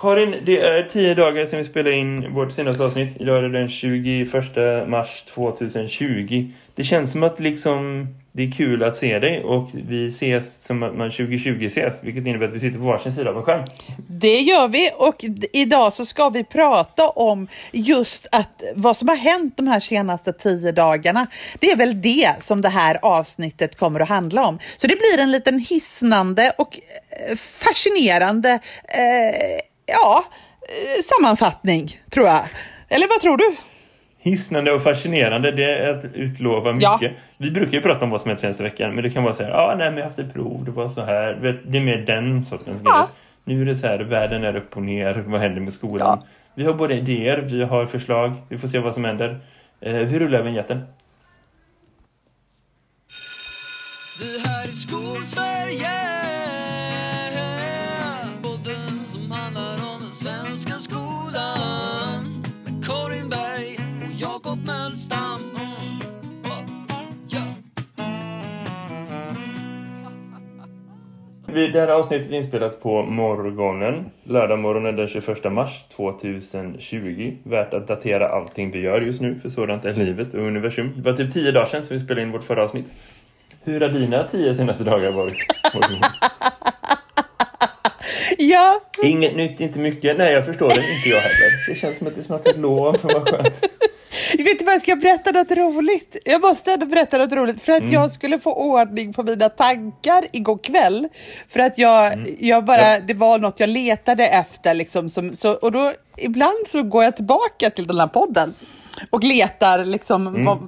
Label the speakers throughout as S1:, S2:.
S1: Karin, det är tio dagar sedan vi spelade in vårt senaste avsnitt. Idag är det den 21 mars 2020. Det känns som att liksom det är kul att se dig och vi ses som att man 2020 ses, vilket innebär att vi sitter på varsin sida av en skärm.
S2: Det gör vi och idag så ska vi prata om just att vad som har hänt de här senaste tio dagarna. Det är väl det som det här avsnittet kommer att handla om. Så det blir en liten hisnande och eh, fascinerande eh, ja, eh, sammanfattning tror jag. Eller vad tror du?
S1: Hisnande och fascinerande, det är att utlova mycket. Ja. Vi brukar ju prata om vad som hänt senaste veckan, men det kan vara så här, ja, ah, nej, men jag har haft ett prov, det var så här. Det är mer den sortens ja. grejer. Nu är det så här, världen är upp och ner, vad händer med skolan? Ja. Vi har både idéer, vi har förslag, vi får se vad som händer. Eh, vi rullar vinjetten. Det här är Skolsverige Det här avsnittet är inspelat på morgonen, lördag morgonen den 21 mars 2020. Värt att datera allting vi gör just nu, för sådant är livet och universum. Det var typ tio dagar sedan som vi spelade in vårt förra avsnitt. Hur har dina tio senaste dagar varit?
S2: ja.
S1: Inget nytt, inte mycket. Nej, jag förstår det. Inte jag heller. Det känns som att det är snart är lov. Vad skönt.
S2: Inte vad jag ska berätta något roligt. Jag måste ändå berätta något roligt för att mm. jag skulle få ordning på mina tankar igår kväll. För att jag, mm. jag bara, ja. det var något jag letade efter liksom. Som, så, och då ibland så går jag tillbaka till den här podden och letar liksom, mm. vad,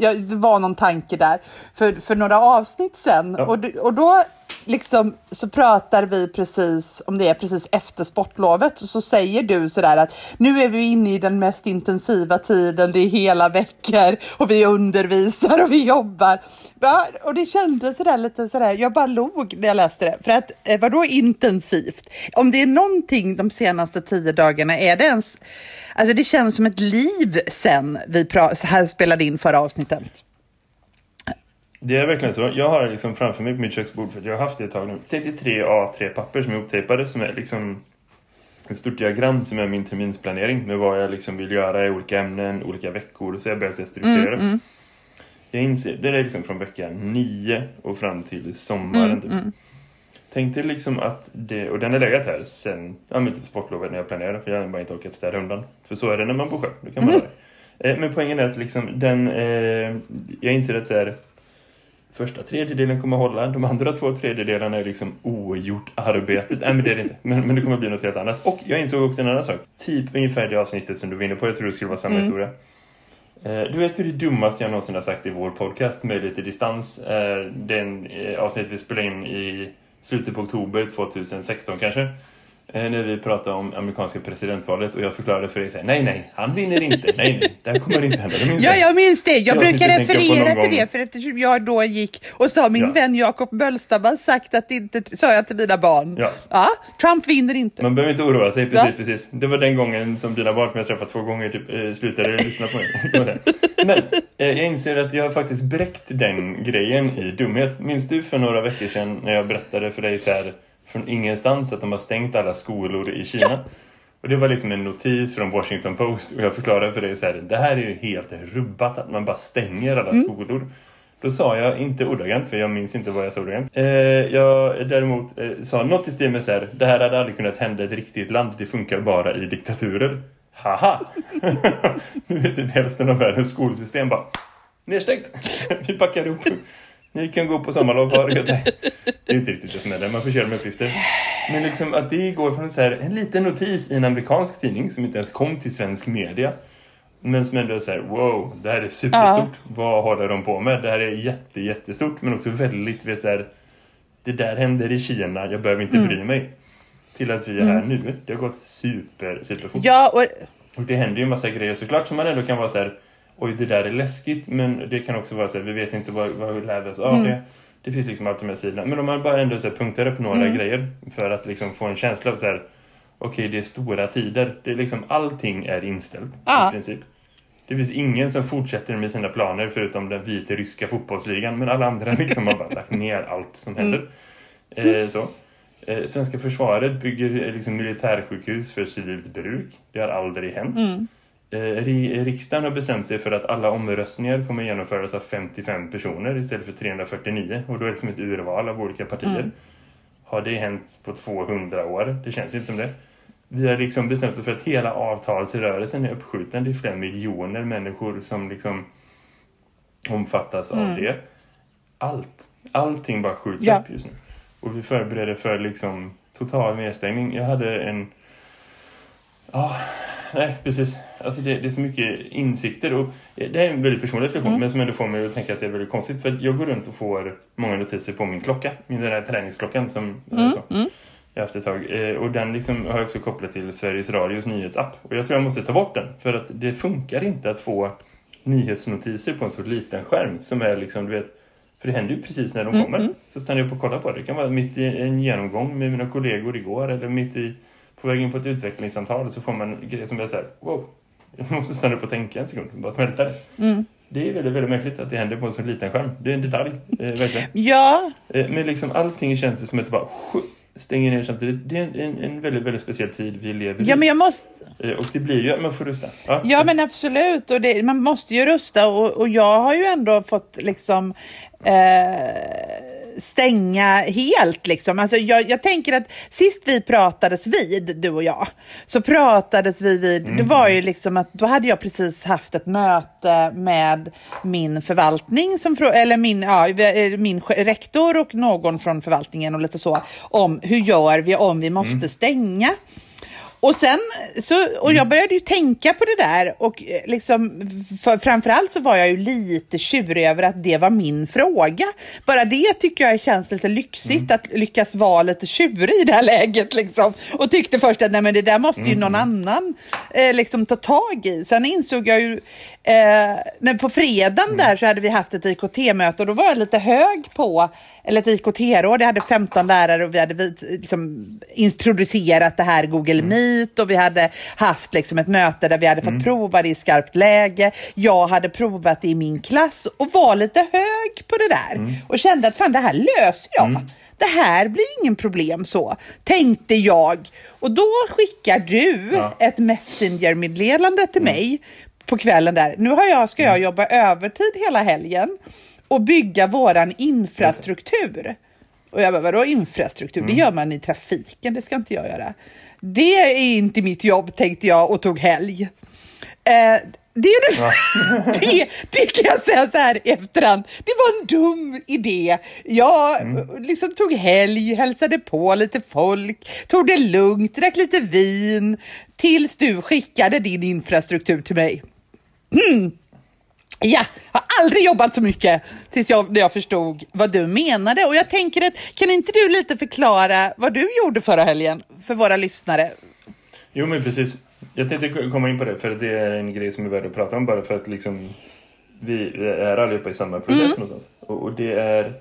S2: ja, det var någon tanke där för, för några avsnitt sen. Ja. Och, och då liksom så pratar vi precis, om det är precis efter sportlovet, så säger du sådär att nu är vi inne i den mest intensiva tiden, det är hela veckor och vi undervisar och vi jobbar. Ja, och det kändes sådär lite sådär, jag bara log när jag läste det. För att eh, vadå intensivt? Om det är någonting de senaste tio dagarna, är det ens, alltså det känns som ett liv sen vi så här spelade in förra avsnittet.
S1: Det är verkligen så. Jag har liksom framför mig på mitt köksbord för jag har haft det ett tag nu. 33 A3-papper som är upptejpade som är liksom ett stort diagram som är min terminsplanering med vad jag liksom vill göra i olika ämnen, olika veckor. Så jag börjar strukturera. Mm, mm. Jag inser, det är liksom från vecka 9 och fram till sommaren mm, typ. Mm. Tänkte liksom att det, och den har legat här sen ja, men typ sportlovet när jag planerade för jag har bara inte orkat städa undan. För så är det när man bor själv, då kan man mm. det. Eh, men poängen är att liksom den, eh, jag inser att så här, första tredjedelen kommer hålla. De andra två tredjedelarna är liksom ogjort arbetet. Nej, men det är det inte. Men, men det kommer bli något helt annat. Och jag insåg också en annan sak. Typ ungefär det avsnittet som du var inne på. Jag tror det skulle vara samma mm. historia. Eh, du vet hur det dummaste jag någonsin har sagt i vår podcast med lite distans är den eh, avsnitt vi spelade in i slutet på oktober 2016 kanske. Eh, när vi pratade om amerikanska presidentvalet och jag förklarade för dig så här, nej nej, han vinner inte, nej nej, det här kommer inte hända.
S2: Ja, jag minns det. Jag, jag brukar referera till det för eftersom jag då gick och sa min ja. vän Jakob Mölstam har sagt att det inte, sa jag till mina barn. Ja. ja, Trump vinner inte.
S1: Man behöver inte oroa sig, precis, ja. precis. Det var den gången som dina barn som jag träffat två gånger typ, eh, slutade lyssna på mig. Men eh, jag inser att jag har faktiskt bräckt den grejen i dumhet. Minns du för några veckor sedan när jag berättade för dig så här från ingenstans att de har stängt alla skolor i Kina. Ja. Och det var liksom en notis från Washington Post och jag förklarade för dig så här, det här är ju helt rubbat att man bara stänger alla mm. skolor. Då sa jag, inte ordagrant för jag minns inte vad jag sa ordagrant. Eh, jag däremot eh, sa något i stil med så här, det här hade aldrig kunnat hända i ett riktigt land, det funkar bara i diktaturer. Haha! nu vet inte hälften av världens skolsystem bara nedstängt. Vi packar ihop. Ni kan gå på sommarlov, ha det Det är inte riktigt det som är det, man får köra med uppgifter. Men liksom att det går från så här, en liten notis i en amerikansk tidning som inte ens kom till svensk media. Men som ändå är så här, wow, det här är superstort. Ja. Vad håller de på med? Det här är jätte, jättestort men också väldigt, vet så här, det där händer i Kina, jag behöver inte mm. bry mig. Till att vi är här mm. nu. Det har gått super, superfort.
S2: Ja, och...
S1: och det händer ju en massa grejer såklart som man ändå kan vara så här, oj det där är läskigt men det kan också vara så här, vi vet inte vad, vad vi lär oss av mm. det. Det finns liksom alltid med sidorna. Men om man bara ändå så här, punktar på några mm. grejer för att liksom få en känsla av så här, okej okay, det är stora tider. Det är liksom, allting är inställt ja. i princip. Det finns ingen som fortsätter med sina planer förutom den vita ryska fotbollsligan. Men alla andra liksom har bara lagt ner allt som händer. Mm. Eh, så. Eh, Svenska försvaret bygger eh, liksom militärsjukhus för civilt bruk. Det har aldrig hänt.
S2: Mm.
S1: Eh, ri- riksdagen har bestämt sig för att alla omröstningar kommer genomföras av 55 personer istället för 349. Och då är det som ett urval av olika partier.
S2: Mm.
S1: Har det hänt på 200 år? Det känns inte som det. Vi har liksom bestämt oss för att hela avtalsrörelsen är uppskjuten. Det är flera miljoner människor som liksom omfattas av
S2: Mm.
S1: det. Allt. Allting bara skjuts
S2: Ja.
S1: upp just nu. Och vi förbereder för liksom total nedstängning. Jag hade en... Ja, nej precis. Alltså det, det är så mycket insikter och det är en väldigt personlig reflektion
S2: Mm.
S1: men som ändå får mig att tänka att det är väldigt konstigt för jag går runt och får många notiser på min klocka. Min den där träningsklockan som
S2: Mm,
S1: så, jag har haft ett tag. Eh, och den liksom har jag också kopplat till Sveriges Radios nyhetsapp. Och jag tror jag måste ta bort den för att det funkar inte att få nyhetsnotiser på en så liten skärm som är liksom, du vet, för det händer ju precis när de
S2: Mm,
S1: kommer. Så stannar jag upp och kollar på det. Det kan vara mitt i en genomgång med mina kollegor igår eller mitt i, på väg in på ett utvecklingssamtal så får man grejer som är så här, wow, jag måste stanna upp och tänka en sekund, bara smälta det.
S2: Mm.
S1: Det är väldigt, väldigt märkligt att det händer på en så liten skärm. Det är en detalj, eh, verkligen.
S2: Ja,
S1: Eh, men liksom allting känns som att det bara stänger ner samtidigt. Det är en, en, en väldigt, väldigt speciell tid vi lever i.
S2: ja, men jag måste...
S1: Eh, Och det blir ju, man får rusta. Ja,
S2: Ja men absolut, och det, man måste ju rusta och, och jag har ju ändå fått liksom eh, stänga helt liksom. Alltså jag, jag tänker att sist vi pratades vid, du och jag, så pratades vi vid, det var ju liksom att då hade jag precis haft ett möte med min förvaltning, som, eller min, ja, eh, min rektor och någon från förvaltningen och lite så, om hur gör vi om vi måste stänga. Och sen, så, och jag började ju tänka på det där och eh, liksom, för, framförallt så var jag ju lite tjurig över att det var min fråga. Bara det tycker jag känns lite lyxigt, att lyckas vara lite tjurig i det här läget liksom. Och tyckte först att nej men det där måste ju någon annan eh, liksom ta tag i. Sen insåg jag ju, eh, när på fredagen där så hade vi haft ett IKT-möte och då var jag lite hög på, eller ett IKT-råd, jag hade 15 lärare och vi hade liksom introducerat det här Google Meet och vi hade haft liksom ett möte där vi hade fått prova det i skarpt läge. Jag hade provat det i min klass och var lite hög på det där och kände att fan det här löser jag. Det här blir ingen problem så, tänkte jag. Och då skickar du
S1: Ja.
S2: ett Messenger-meddelande till mig på kvällen där. Nu har jag, ska jag jobba övertid hela helgen och bygga våran infrastruktur. Och jag bara, vadå infrastruktur? Det gör man i trafiken, det ska inte jag göra. Det är inte mitt jobb, tänkte jag och tog helg. Eh, det, är det, det, det kan jag säga så här i efterhand. Det var en dum idé. Jag liksom tog helg, hälsade på lite folk, tog det lugnt, drack lite vin tills du skickade din infrastruktur till mig. Ja, har aldrig jobbat så mycket tills jag, jag förstod vad du menade. Och jag tänker att, kan inte du lite förklara vad du gjorde förra helgen för våra lyssnare?
S1: Jo men precis. Jag tänkte komma in på det för det är en grej som är värd att prata om bara för att liksom vi är allihopa i samma process
S2: Mm.
S1: någonstans. Och, och det är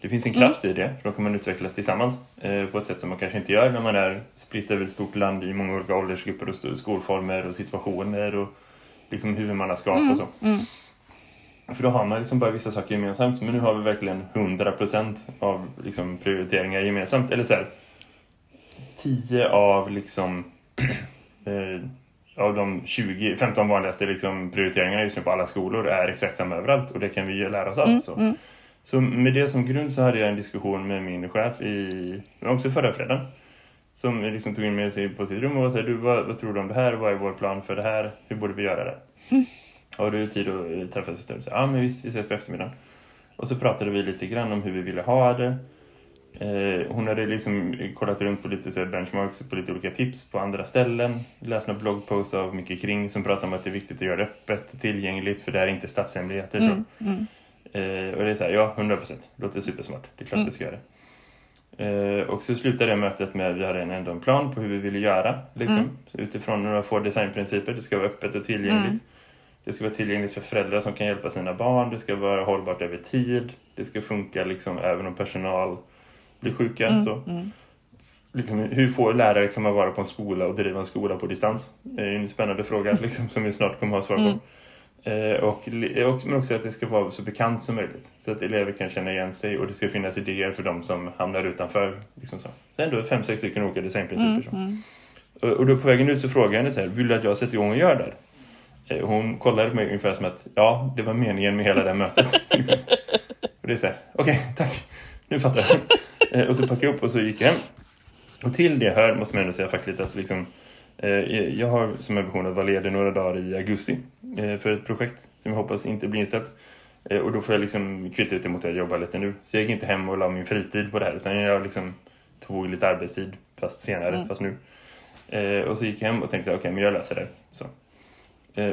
S1: det finns en kraft i det, för då kan man utvecklas tillsammans eh, på ett sätt som man kanske inte gör när man är spritt över ett stort land i många olika åldersgrupper och skolformer och situationer och liksom huvudmannaskap
S2: Mm,
S1: och så. För då har man liksom bara vissa saker gemensamt, men nu har vi verkligen 100% av liksom prioriteringar gemensamt. Eller så här, 10 av liksom eh, av de 20, 15 vanligaste liksom prioriteringarna just nu på alla skolor är exakt samma överallt och det kan vi ju lära oss av. så. så med det som grund så hade jag en diskussion med min chef i, också förra fredagen. Som liksom tog in mig sig på sitt rum och sa du vad, vad tror du om det här? Vad är vår plan för det här? Hur borde vi göra det? Har du tid att eh, träffas en stund? Så, ja men visst, vi ses på eftermiddagen. Och så pratade vi lite grann om hur vi ville ha det. Eh, hon hade liksom kollat runt på lite så här benchmarks på lite olika tips på andra ställen. Läst några bloggpost av Micke Kring som pratar om att det är viktigt att göra det öppet och tillgängligt för det är inte statshemligheter. Så. Eh, och det är så här, ja 100 procent. Låter supersmart. Det är klart vi ska göra det. Eh, och så slutade det mötet med att vi hade en, ändå en plan på hur vi ville göra. Liksom. Så utifrån några få designprinciper. Det ska vara öppet och tillgängligt. Det ska vara tillgängligt för föräldrar som kan hjälpa sina barn. Det ska vara hållbart över tid. Det ska funka liksom, även om personal blir sjuka. så. Liksom, hur få lärare kan man vara på en skola och driva en skola på distans? Det är en spännande fråga liksom, som vi snart kommer ha svar på. Eh, och, och, men också att det ska vara så bekant som möjligt. Så att elever kan känna igen sig och det ska finnas idéer för de som hamnar utanför. Liksom så. Det är ändå fem, sex stycken olika designprinciper. Mm, mm. Och, och då på vägen ut så frågade jag henne så här, vill du att jag sätter igång och gör det här? Eh, hon kollade på mig ungefär som att, ja, det var meningen med hela det här mötet. liksom. Och det är så här, okej, okay, tack, nu fattar jag. Eh, och så packade jag upp och så gick jag hem. Och till det hör, måste man ändå säga faktiskt att liksom, eh, jag har som ambition att vara ledig några dagar i augusti eh, för ett projekt som jag hoppas inte blir inställt. Och då får jag liksom kvitta ut det mot att jag jobbar lite nu. Så jag gick inte hem och la min fritid på det här utan jag liksom tog lite arbetstid fast senare, mm. fast nu. Och så gick jag hem och tänkte okej, okay, men jag löser det. Så.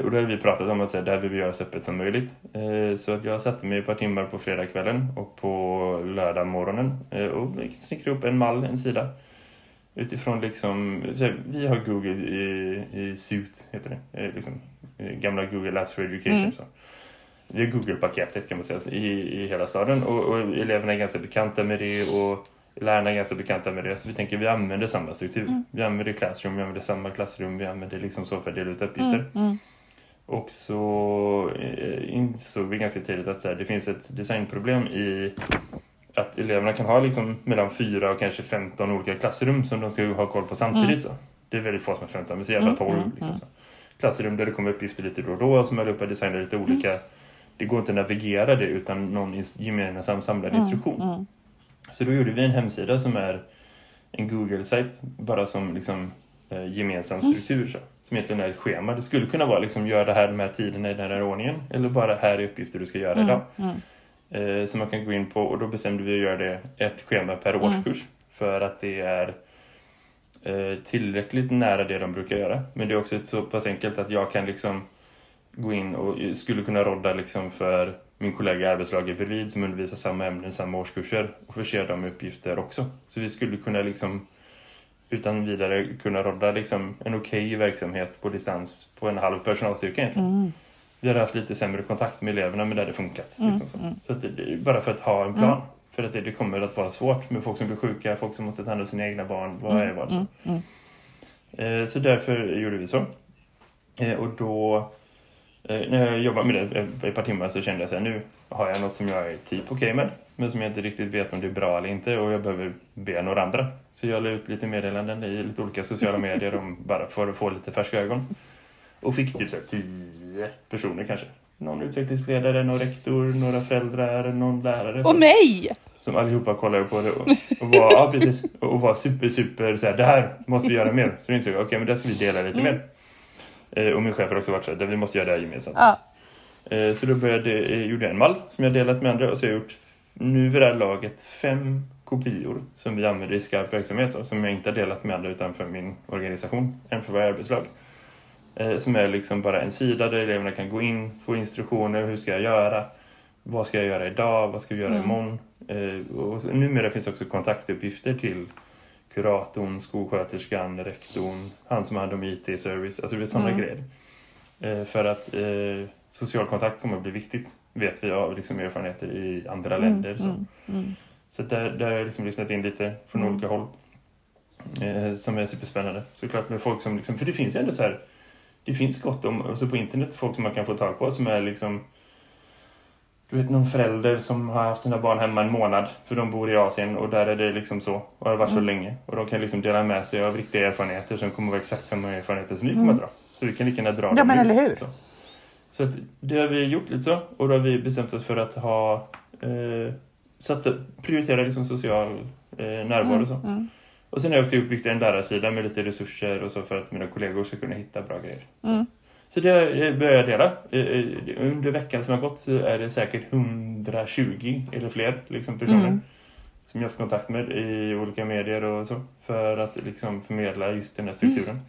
S1: Och då hade vi pratat om att säga, det här vill vi göra så öppet som möjligt. Så att jag satte mig ett par timmar på fredagskvällen och på lördag morgonen och snickrade upp en mall, en sida utifrån liksom, vi har Google i, i Suit, heter det, eh, liksom, eh, gamla Google Labs for Education. Mm. Så. Vi har Google-paketet kan man säga i, i hela staden och, och, eleverna är ganska bekanta med det och lärarna är ganska bekanta med det. Så vi tänker vi använder samma struktur. Mm. Vi använder Classroom, vi använder samma klassrum, vi använder liksom så för att dela ut uppgifter. Mm. mm. Och så eh, insåg vi ganska tidigt att så här, det finns ett designproblem i att eleverna kan ha liksom mellan 4 och kanske 15 olika klassrum som de ska ha koll på samtidigt. Mm. Så. Det är väldigt få som är 15, men så jävla 12. Mm, mm, liksom, så. Klassrum där det kommer uppgifter lite då och då som och designar lite olika. Mm. Det går inte att navigera det utan någon gemensam samlad mm, instruktion. Mm. Så då gjorde vi en hemsida som är en Google-sajt bara som liksom, eh, gemensam struktur. Så, som egentligen är ett schema. Det skulle kunna vara liksom, gör det här de här tiderna i den här ordningen. Eller bara här är uppgifter du ska göra idag eh, som man kan gå in på och då bestämde vi att göra det ett schema per mm. årskurs för att det är eh, tillräckligt nära det de brukar göra. Men det är också så pass enkelt att jag kan liksom gå in och skulle kunna rodda liksom för min kollega i arbetslaget bredvid som undervisar samma ämnen, samma årskurser och förse dem med uppgifter också. Så vi skulle kunna liksom utan vidare kunna rodda liksom en okej okay verksamhet på distans på en halv personalstyrka egentligen. Mm vi har haft lite sämre kontakt med eleverna men det hade funkat. Mm, liksom så mm. så det, det, bara för att ha en plan. Mm. För att det, det, kommer att vara svårt med folk som blir sjuka, folk som måste ta hand om sina egna barn, vad är vad. Så. Eh, så därför gjorde vi så. Eh, och då, eh, när jag jobbade med det ett par timmar så kände jag att nu har jag något som jag är typ okej okay med. Men som jag inte riktigt vet om det är bra eller inte och jag behöver be några andra. Så jag la ut lite meddelanden i lite olika sociala medier om bara för att få lite färska ögon. Och fick typ så här, tio personer kanske. Någon utvecklingsledare, någon rektor, några föräldrar, någon lärare.
S2: Och mig!
S1: Som allihopa kollade på det och, och var, ja, precis, och var super, super så här, det här måste vi göra mer. Så insåg jag, okej okay, men det ska vi dela lite mm. mer. Eh, och min chef har också varit så här, vi måste göra det här gemensamt. Ja. Eh, så då började, eh, gjorde jag en mall som jag delat med andra och så har jag gjort nu vid det här laget fem kopior som vi använder i skarp verksamhet som jag inte har delat med andra utanför min organisation, en för varje arbetslag. Eh, som är liksom bara en sida där eleverna kan gå in, få instruktioner, hur ska jag göra? Vad ska jag göra idag? Vad ska vi göra mm. imorgon? Eh, och numera finns också kontaktuppgifter till kuratorn, skolsköterskan, rektorn, han som hand om IT-service, alltså sådana mm. grejer. Eh, för att eh, social kontakt kommer att bli viktigt, vet vi av liksom, erfarenheter i andra mm. länder. Så, mm. mm. så där, där har jag liksom lyssnat in lite från mm. olika håll. Eh, som är superspännande. Såklart med folk som, liksom, för det finns ju ändå så här det finns gott om, alltså på internet, folk som man kan få tag på som är liksom du vet någon förälder som har haft sina barn hemma en månad för de bor i Asien och där är det liksom så och har varit mm. så länge och de kan liksom dela med sig av riktiga erfarenheter som kommer att vara exakt samma erfarenheter som vi kommer att dra. Så vi kan lika gärna dra
S2: Ja men eller hur?
S1: Så, så att det har vi gjort lite så och då har vi bestämt oss för att ha eh, satsa, prioritera liksom social eh, närvaro mm, och så. Mm. Och sen har jag också uppbyggt en lärarsida med lite resurser och så för att mina kollegor ska kunna hitta bra grejer. Mm. Så det börjar jag dela. Eh, eh, under veckan som har gått så är det säkert 120 eller fler liksom, personer mm. som jag har kontakt med i olika medier och så för att liksom förmedla just den här strukturen.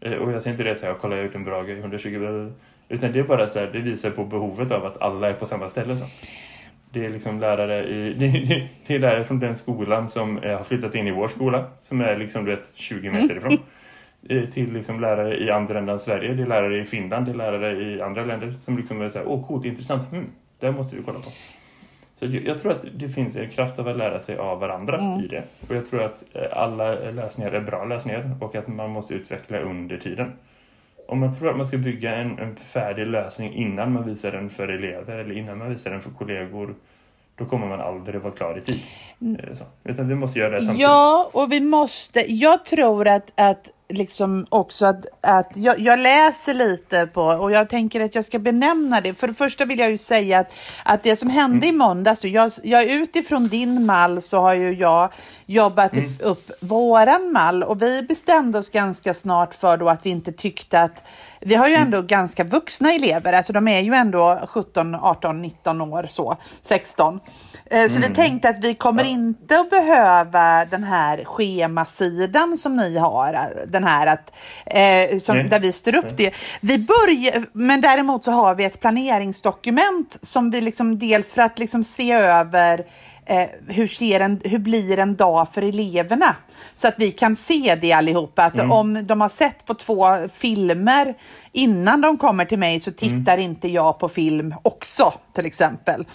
S1: Mm. Och jag ser inte det så här, kolla jag ut en bra grej, 120 utan det är bara så här, det visar på behovet av att alla är på samma ställe. Så. Det är liksom lärare i, det, det är lärare från den skolan som har flyttat in i vår skola. Som är liksom du vet, 20 meter ifrån. Eh, till liksom lärare i andra änden Sverige. Det är lärare i Finland. Det är lärare i andra länder. Som liksom är så här, åh coolt, intressant. Hmm, det måste vi kolla på. Så jag, jag, tror att det finns en kraft av att lära sig av varandra mm. i det. Och jag tror att eh, alla läsningar är bra läsningar. Och att man måste utveckla under tiden. Om man tror att man ska bygga en, en färdig lösning innan man visar den för elever eller innan man visar den för kollegor då kommer man aldrig vara klar i tid. Är det så? Utan vi måste göra det samtidigt.
S2: Ja, och vi måste. Jag tror att, att liksom också att, att jag, jag, läser lite på och jag tänker att jag ska benämna det. För det första vill jag ju säga att, att det som hände mm. i måndags, jag, jag utifrån din mall så har ju jag jobbat mm. upp våran mall och vi bestämde oss ganska snart för då att vi inte tyckte att vi har ju mm. ändå mm. ganska vuxna elever, alltså de är ju ändå 17, 18, 19 år så, 16. Eh, så mm. vi tänkte att vi kommer inte att behöva den här schemasidan som ni har, eh, den här att, eh, som, där vi styr upp det. Vi börjar, men däremot så har vi ett planeringsdokument som vi liksom dels för att liksom se över eh, hur, ser en, hur blir en dag för eleverna? Så att vi kan se det allihopa. Att mm. om de har sett på två filmer innan de kommer till mig så tittar mm. inte jag på film också till exempel.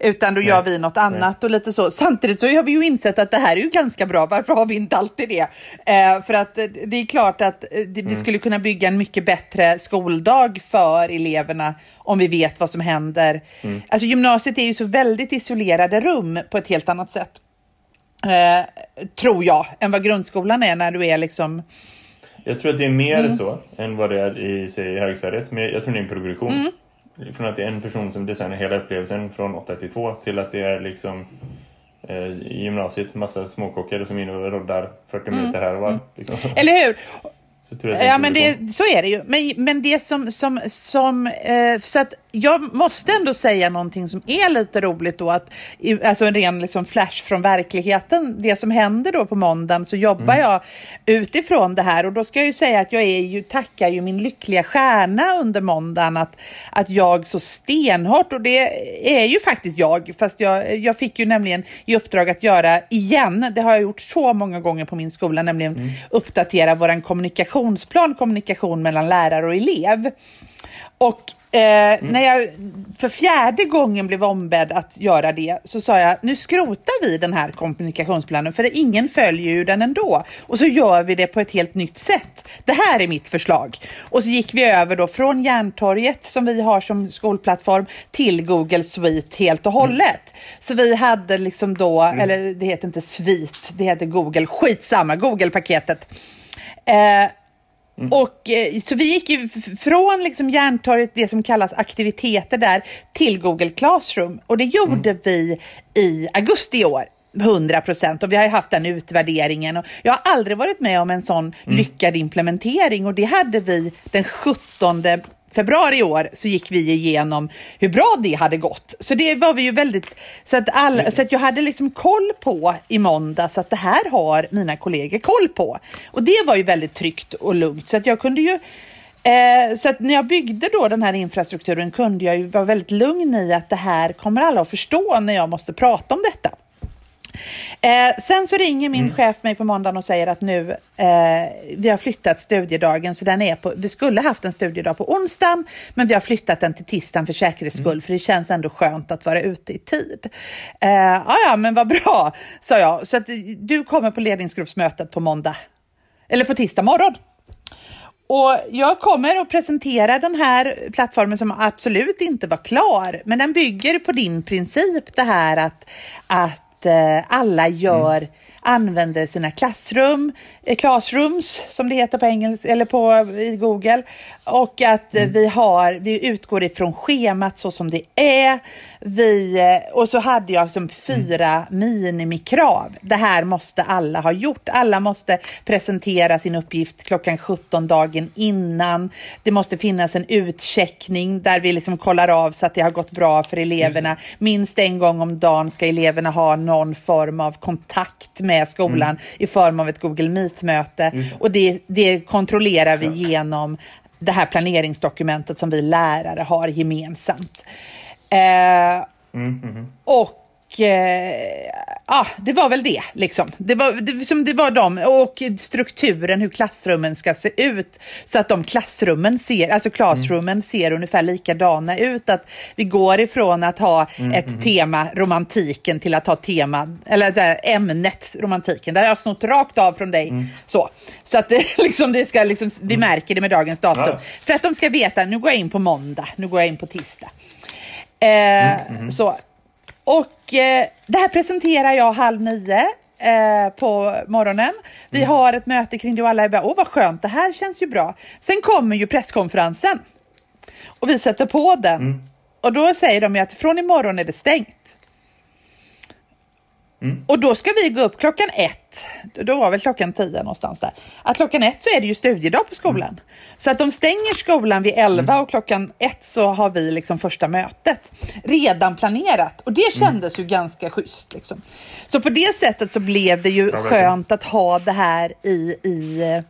S2: Utan då Nej. gör vi något annat Nej. och lite så. Samtidigt så har vi ju insett att det här är ju ganska bra. Varför har vi inte alltid det? Eh, för att eh, det är klart att eh, vi mm. skulle kunna bygga en mycket bättre skoldag för eleverna om vi vet vad som händer. Mm. Alltså gymnasiet är ju så väldigt isolerade rum på ett helt annat sätt. Eh, tror jag, än vad grundskolan är när du är liksom
S1: jag tror att det är mer mm. så än vad det är i, säg, högstadiet. Men jag tror det är en progression. Mm. Från att det är en person som designar hela upplevelsen från 8 till 2 till att det är liksom eh, i gymnasiet massa småkockar som är inne och roddar 40 mm. minuter här och var. Mm. Liksom.
S2: Eller hur? ja, men det, så är det ju. Men, men det som, som, som eh, så att jag måste ändå säga någonting som är lite roligt då, att, alltså en ren liksom flash från verkligheten. Det som händer då på måndagen så jobbar mm. jag utifrån det här och då ska jag ju säga att jag är ju, tackar ju min lyckliga stjärna under måndagen att, att jag så stenhårt, och det är ju faktiskt jag, fast jag, jag fick ju nämligen i uppdrag att göra igen, det har jag gjort så många gånger på min skola, nämligen mm. uppdatera våran kommunikationsplan, kommunikation mellan lärare och elev. Och Eh, mm. När jag för fjärde gången blev ombedd att göra det så sa jag nu skrotar vi den här kommunikationsplanen för ingen följer ju den ändå. Och så gör vi det på ett helt nytt sätt. Det här är mitt förslag. Och så gick vi över då från Järntorget som vi har som skolplattform till Google Suite helt och hållet. Mm. Så vi hade liksom då, mm. eller det heter inte Suite, det heter Google, skitsamma, Google-paketet. Eh, Mm. Och, eh, så vi gick ju från liksom Järntorget, det som kallas aktiviteter där, till Google Classroom. Och det gjorde mm. vi i augusti i år. 100 procent och vi har ju haft den utvärderingen och jag har aldrig varit med om en sån mm. lyckad implementering och det hade vi den 17 februari i år så gick vi igenom hur bra det hade gått. Så det var vi ju väldigt, så att, all, mm. så att jag hade liksom koll på i måndags att det här har mina kollegor koll på. Och det var ju väldigt tryggt och lugnt så att jag kunde ju Eh, så att när jag byggde då den här infrastrukturen kunde jag ju vara väldigt lugn i att det här kommer alla att förstå när jag måste prata om detta. Eh, sen så ringer min mm. chef mig på måndagen och säger att nu, eh, vi har flyttat studiedagen, så den är på, vi skulle haft en studiedag på onsdagen, men vi har flyttat den till tisdagen för säkerhets skull, mm. för det känns ändå skönt att vara ute i tid. Eh, ja, men vad bra, sa jag. Så att du kommer på ledningsgruppsmötet på måndag, eller på tisdag morgon. Och jag kommer att presentera den här plattformen som absolut inte var klar, men den bygger på din princip, det här att, att eh, alla gör, mm använder sina klassrum, eh, classrooms som det heter på engelska eller på i Google och att mm. vi har, vi utgår ifrån schemat så som det är. Vi, eh, och så hade jag som fyra mm. minimikrav. Det här måste alla ha gjort. Alla måste presentera sin uppgift klockan 17 dagen innan. Det måste finnas en utcheckning där vi liksom kollar av så att det har gått bra för eleverna. Minst en gång om dagen ska eleverna ha någon form av kontakt med skolan mm. i form av ett Google Meet-möte. Mm. Och det, det kontrollerar vi genom det här planeringsdokumentet som vi lärare har gemensamt. Eh, mm, mm, och eh, ja, det var väl det. Liksom. Det, var, det, som det var de och strukturen, hur klassrummen ska se ut. Så att de klassrummen ser, alltså classroomen mm. ser ungefär likadana ut. Att vi går ifrån att ha mm, ett mm. tema, romantiken, till att ha tema, eller här, ämnet romantiken. Det har jag snott rakt av från dig. Mm. Så. så att det, liksom, det ska, liksom, vi mm. märker det med dagens datum. Ja. För att de ska veta, nu går jag in på måndag, nu går jag in på tisdag. Eh, mm, så och eh, det här presenterar jag halv nio eh, på morgonen. Vi mm. har ett möte kring det och alla är bara, åh vad skönt, det här känns ju bra. Sen kommer ju presskonferensen och vi sätter på den. Mm. Och då säger de ju att från imorgon är det stängt. Mm. Och då ska vi gå upp klockan ett, då var väl klockan tio någonstans där. Att klockan ett så är det ju studiedag på skolan. Mm. Så att de stänger skolan vid elva mm. och klockan ett så har vi liksom första mötet. Redan planerat och det mm. kändes ju ganska schysst. Liksom. Så på det sättet så blev det ju skönt att ha det här i, i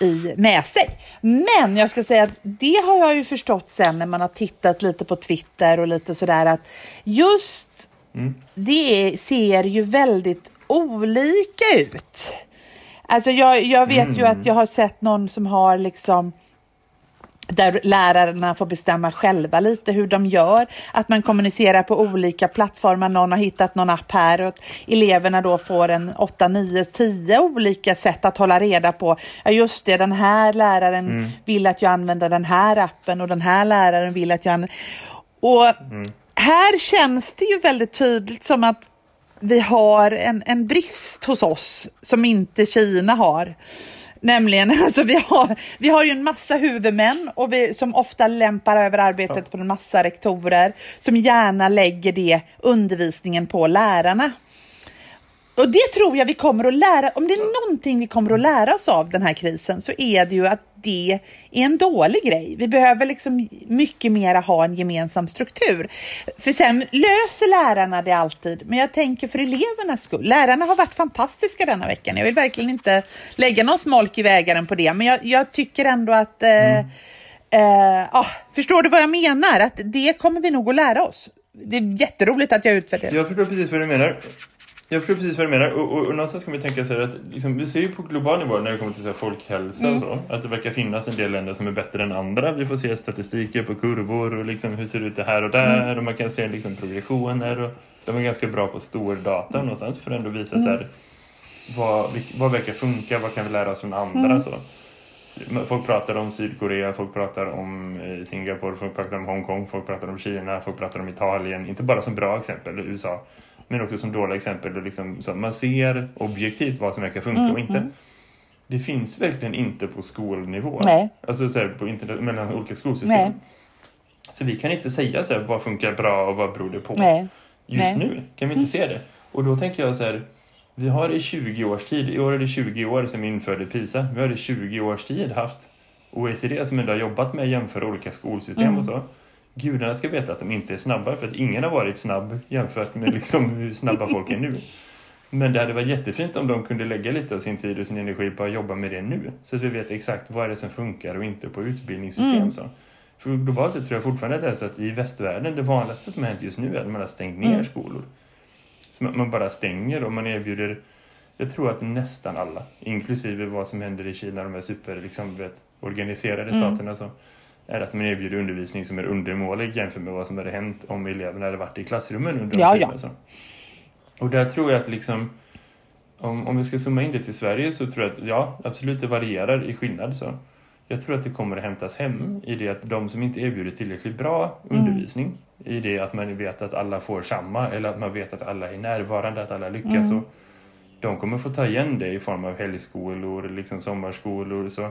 S2: i, med sig. Men jag ska säga att det har jag ju förstått sen när man har tittat lite på Twitter och lite sådär att just det ser ju väldigt olika ut. Alltså jag, jag vet mm. ju att jag har sett någon som har liksom där lärarna får bestämma själva lite hur de gör. Att man kommunicerar på olika plattformar. Någon har hittat någon app här och eleverna då får en 8, 9, 10 olika sätt att hålla reda på. Ja just det, den här läraren mm. vill att jag använder den här appen och den här läraren vill att jag använder... Och mm här känns det ju väldigt tydligt som att vi har en, en brist hos oss som inte Kina har. Nämligen, alltså vi har, vi har ju en massa huvudmän och vi, som ofta lämpar över arbetet på en massa rektorer som gärna lägger det undervisningen på lärarna. Och det tror jag vi kommer att lära, om det är någonting vi kommer att lära oss av den här krisen så är det ju att det är en dålig grej. Vi behöver liksom mycket mer ha en gemensam struktur. För sen löser lärarna det alltid, men jag tänker för elevernas skull. Lärarna har varit fantastiska denna veckan. Jag vill verkligen inte lägga någon smolk i vägaren på det, men jag, jag tycker ändå att eh, mm. eh, ah, förstår du vad jag menar? Att det kommer vi nog att lära oss. Det är jätteroligt att jag utvärderar.
S1: Jag förstår precis vad du menar. Jag förstår precis vad du menar. Och, och, och någonstans kan vi tänka sig att liksom, vi ser ju på global nivå när det kommer till så här, folkhälsa mm. och så. Att det verkar finnas en del länder som är bättre än andra. Vi får se statistiker på kurvor och liksom, hur ser det ut det här och där. Mm. Och man kan se liksom, progressioner. Och de är ganska bra på stor data mm. någonstans för att ändå visa så här, mm. vad, vad verkar funka, vad kan vi lära oss från andra. Mm. Så. Folk pratar om Sydkorea, folk pratar om eh, Singapore, folk pratar om Hongkong, folk pratar om Kina, folk pratar om Italien. Inte bara som bra exempel, USA. Men också som dåliga exempel. Och liksom, så man ser objektivt vad som verkar funka mm, och inte. Mm. Det finns verkligen inte på skolnivå.
S2: Nej.
S1: Alltså så här, på internet, mellan olika skolsystem. Nej. Så vi kan inte säga så här, vad funkar bra och vad beror det på.
S2: Nej.
S1: Just nu kan vi inte mm. se det. Och då tänker jag så här, vi har i 20 års tid, i år är det 20 år sedan vi införde PISA, vi har i 20 års tid haft OECD som ändå har jobbat med att jämföra olika skolsystem mm. och så gudarna ska veta att de inte är snabba för att ingen har varit snabb jämfört med liksom hur snabba folk är nu. Men det hade varit jättefint om de kunde lägga lite av sin tid och sin energi på att jobba med det nu. Så att vi vet exakt vad är det som funkar och inte på utbildningssystem. Mm. Så. För globalt sett tror jag fortfarande att det är så att i västvärlden, det vanligaste som har hänt just nu är att man har stängt ner mm. skolor. Så man bara stänger och man erbjuder, jag tror att nästan alla, inklusive vad som händer i Kina, de här super, liksom, vet, organiserade mm. staterna, så är att man erbjuder undervisning som är undermålig jämfört med vad som hade hänt om eleverna hade varit i klassrummen under
S2: ja, ja.
S1: Alltså. Och där tror jag att liksom om, om vi ska zooma in det till Sverige så tror jag att ja, absolut det varierar i skillnad. Så. Jag tror att det kommer att hämtas hem i det att de som inte erbjuder tillräckligt bra mm. undervisning i det att man vet att alla får samma eller att man vet att alla är närvarande, att alla lyckas. Mm. Och de kommer få ta igen det i form av helgskolor, liksom sommarskolor. Så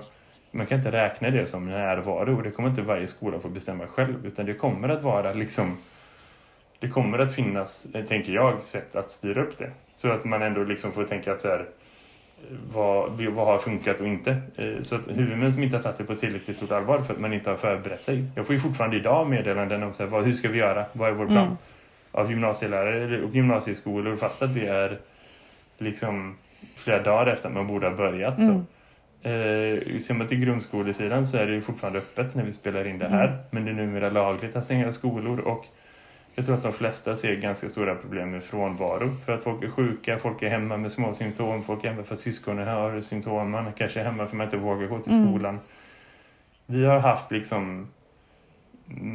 S1: man kan inte räkna det som närvaro och det kommer inte varje skola få bestämma själv utan det kommer att vara liksom det kommer att finnas, tänker jag, sätt att styra upp det. Så att man ändå liksom får tänka att så här, vad, vad har funkat och inte. Eh, så att huvudmän som inte har tagit det på tillräckligt stort allvar för att man inte har förberett sig. Jag får ju fortfarande idag meddelanden om så här, vad, hur ska vi göra, vad är vår plan? Mm. Av gymnasielärare och gymnasieskolor fast att det är liksom flera dagar efter att man borde ha börjat. Mm. Så Eh, ser man till grundskolesidan så är det ju fortfarande öppet när vi spelar in det här. Mm. Men det är numera lagligt att stänga skolor och Jag tror att de flesta ser ganska stora problem med frånvaro. För att folk är sjuka, folk är hemma med små symptom, folk är hemma för att syskonen har symptom, man kanske är hemma för att man inte vågar gå till
S2: Mm.
S1: skolan. Vi har haft liksom